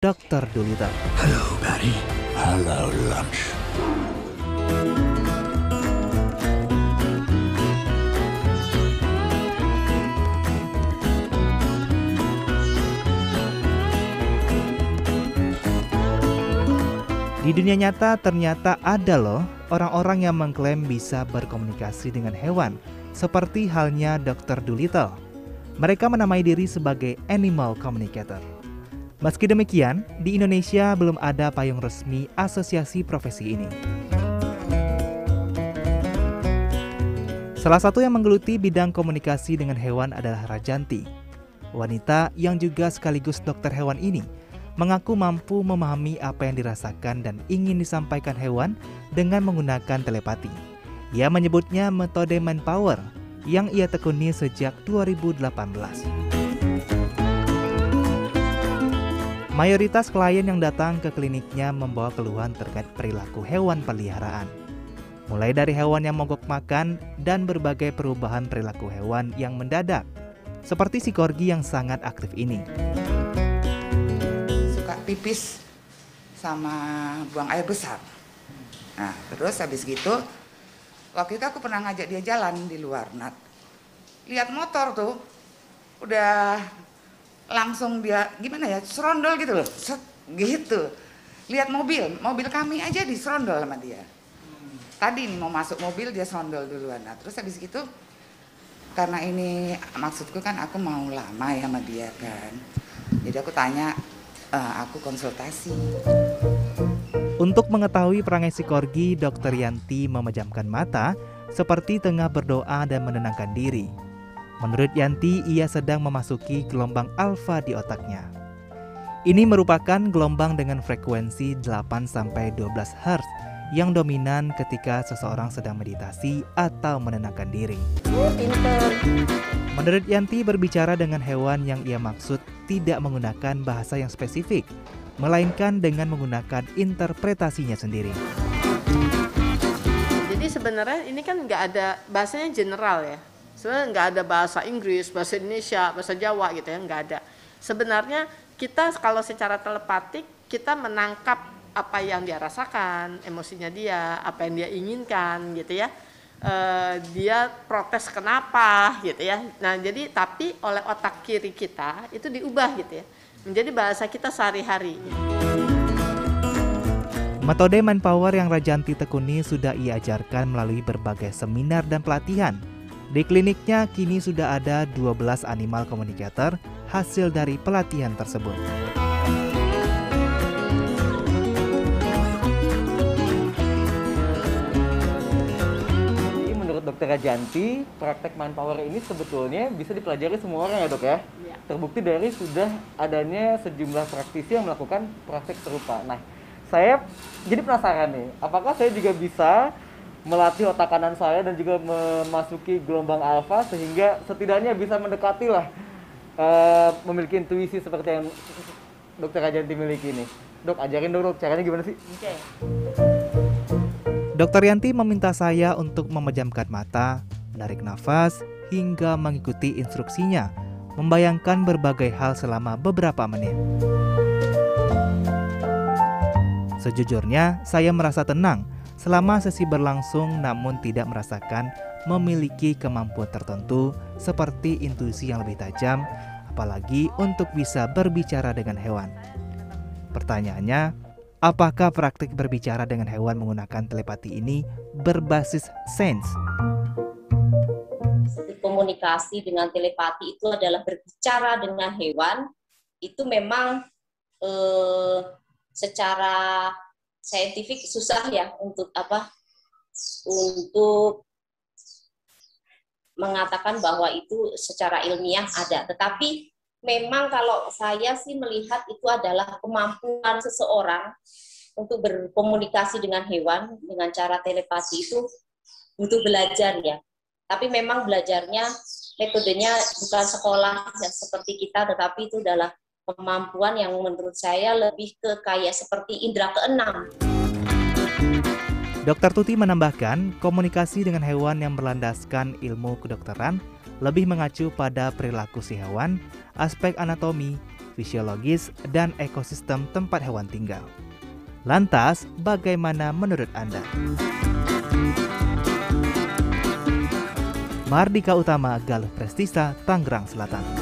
Dr. Dolittle. Hello, Patty. Hello, lunch. Di dunia nyata ternyata ada loh orang-orang yang mengklaim bisa berkomunikasi dengan hewan, seperti halnya Dr. Dolittle. Mereka menamai diri sebagai animal communicator. Meski demikian, di Indonesia belum ada payung resmi asosiasi profesi ini. Salah satu yang menggeluti bidang komunikasi dengan hewan adalah Rajanti. Wanita yang juga sekaligus dokter hewan ini mengaku mampu memahami apa yang dirasakan dan ingin disampaikan hewan dengan menggunakan telepati. Ia menyebutnya metode manpower yang ia tekuni sejak 2018. Mayoritas klien yang datang ke kliniknya membawa keluhan terkait perilaku hewan peliharaan. Mulai dari hewan yang mogok makan dan berbagai perubahan perilaku hewan yang mendadak, seperti si korgi yang sangat aktif ini pipis sama buang air besar. Nah, terus habis gitu, waktu itu aku pernah ngajak dia jalan di luar. Nah, lihat motor tuh, udah langsung dia gimana ya, serondol gitu loh, set, gitu. Lihat mobil, mobil kami aja diserondol sama dia. Tadi nih mau masuk mobil dia serondol duluan. Nah, terus habis gitu, karena ini maksudku kan aku mau lama ya sama dia kan. Jadi aku tanya, uh, aku konsultasi. Untuk mengetahui perangai si korgi, Dokter Yanti memejamkan mata seperti tengah berdoa dan menenangkan diri. Menurut Yanti, ia sedang memasuki gelombang alfa di otaknya. Ini merupakan gelombang dengan frekuensi 8-12 Hz yang dominan ketika seseorang sedang meditasi atau menenangkan diri. Menurut Yanti, berbicara dengan hewan yang ia maksud tidak menggunakan bahasa yang spesifik, melainkan dengan menggunakan interpretasinya sendiri. Jadi sebenarnya ini kan nggak ada bahasanya general ya. Sebenarnya nggak ada bahasa Inggris, bahasa Indonesia, bahasa Jawa gitu ya, nggak ada. Sebenarnya kita kalau secara telepatik kita menangkap apa yang dia rasakan, emosinya dia, apa yang dia inginkan gitu ya. Uh, dia protes kenapa gitu ya. Nah, jadi tapi oleh otak kiri kita itu diubah gitu ya. Menjadi bahasa kita sehari-hari. Metode manpower yang Rajanti tekuni sudah ia ajarkan melalui berbagai seminar dan pelatihan. Di kliniknya kini sudah ada 12 animal communicator hasil dari pelatihan tersebut. Dokter Janti, praktek manpower ini sebetulnya bisa dipelajari semua orang ya dok ya? ya. Terbukti dari sudah adanya sejumlah praktisi yang melakukan praktek serupa. Nah, saya jadi penasaran nih, apakah saya juga bisa melatih otak kanan saya dan juga memasuki gelombang alfa sehingga setidaknya bisa mendekati lah uh, memiliki intuisi seperti yang dokter Janti miliki ini. Dok, ajarin dong dok, caranya gimana sih? Oke. Okay. Dokter Yanti meminta saya untuk memejamkan mata, menarik nafas, hingga mengikuti instruksinya, membayangkan berbagai hal selama beberapa menit. Sejujurnya, saya merasa tenang selama sesi berlangsung namun tidak merasakan memiliki kemampuan tertentu seperti intuisi yang lebih tajam, apalagi untuk bisa berbicara dengan hewan. Pertanyaannya, Apakah praktik berbicara dengan hewan menggunakan telepati ini berbasis sense? Komunikasi dengan telepati itu adalah berbicara dengan hewan, itu memang eh, secara saintifik susah ya untuk apa? Untuk mengatakan bahwa itu secara ilmiah ada, tetapi memang kalau saya sih melihat itu adalah kemampuan seseorang untuk berkomunikasi dengan hewan dengan cara telepati itu butuh belajar ya. Tapi memang belajarnya metodenya bukan sekolah ya, seperti kita, tetapi itu adalah kemampuan yang menurut saya lebih ke kayak seperti indera keenam. Dokter Tuti menambahkan, komunikasi dengan hewan yang berlandaskan ilmu kedokteran lebih mengacu pada perilaku si hewan, aspek anatomi, fisiologis, dan ekosistem tempat hewan tinggal. Lantas, bagaimana menurut Anda? Mardika Utama, Galuh Prestisa, Tangerang Selatan.